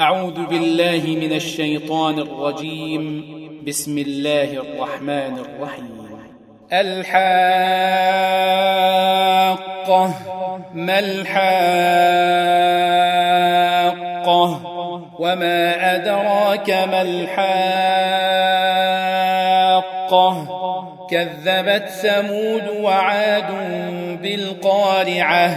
أعوذ بالله من الشيطان الرجيم. بسم الله الرحمن الرحيم. الحاقة. ما الحاقة؟ وما أدراك ما الحاقة؟ كذبت ثمود وعاد بالقارعة.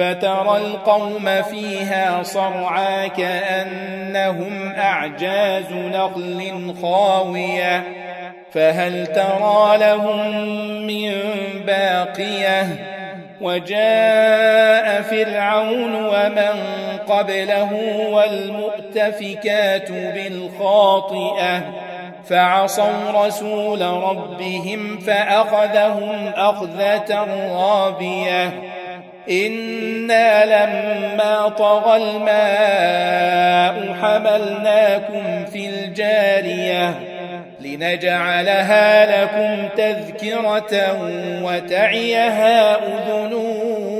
فترى القوم فيها صرعا كأنهم أعجاز نخل خاوية. فهل ترى لهم من باقية؟ وجاء فرعون ومن قبله والمؤتفكات بالخاطئة. فعصوا رسول ربهم فأخذهم أخذة رابية. أنا لما طغى الماء حملناكم في الجاريه لنجعلها لكم تذكرة وتعيها أذن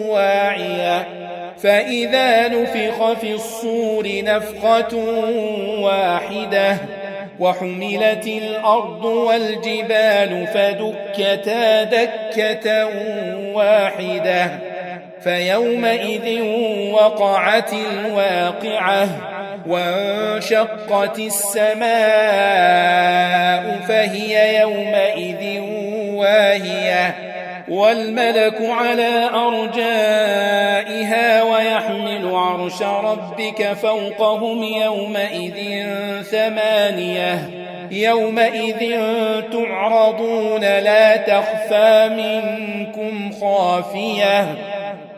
واعية فإذا نفخ في الصور نفخة واحدة وحملت الأرض والجبال فدكتا دكة واحدة فيومئذ وقعت الواقعة وانشقت السماء فهي يومئذ واهية والملك على أرجائها ويحمل عرش ربك فوقهم يومئذ ثمانية يومئذ تعرضون لا تخفى منكم خافية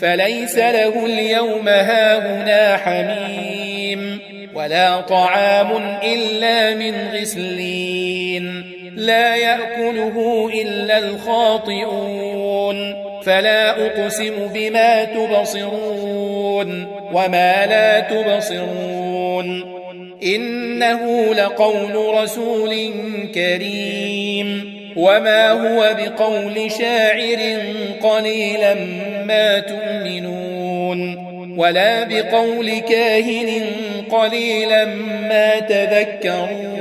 فليس له اليوم هاهنا حميم ولا طعام إلا من غسلين لا يأكله إلا الخاطئون فلا أقسم بما تبصرون وما لا تبصرون إنه لقول رسول كريم وما هو بقول شاعر قليلا ما تؤمنون ولا بقول كاهن قليلا ما تذكرون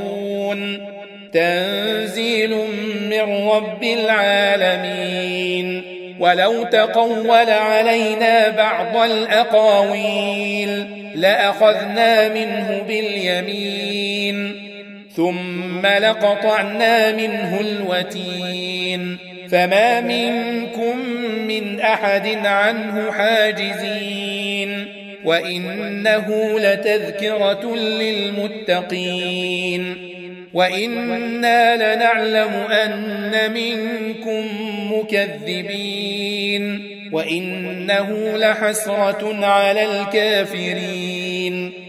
تنزيل من رب العالمين ولو تقول علينا بعض الأقاويل لأخذنا منه باليمين ثم لقطعنا منه الوتين فما منكم من أحد عنه حاجزين وإنه لتذكرة للمتقين وإنا لنعلم أن منكم مكذبين وإنه لحسرة على الكافرين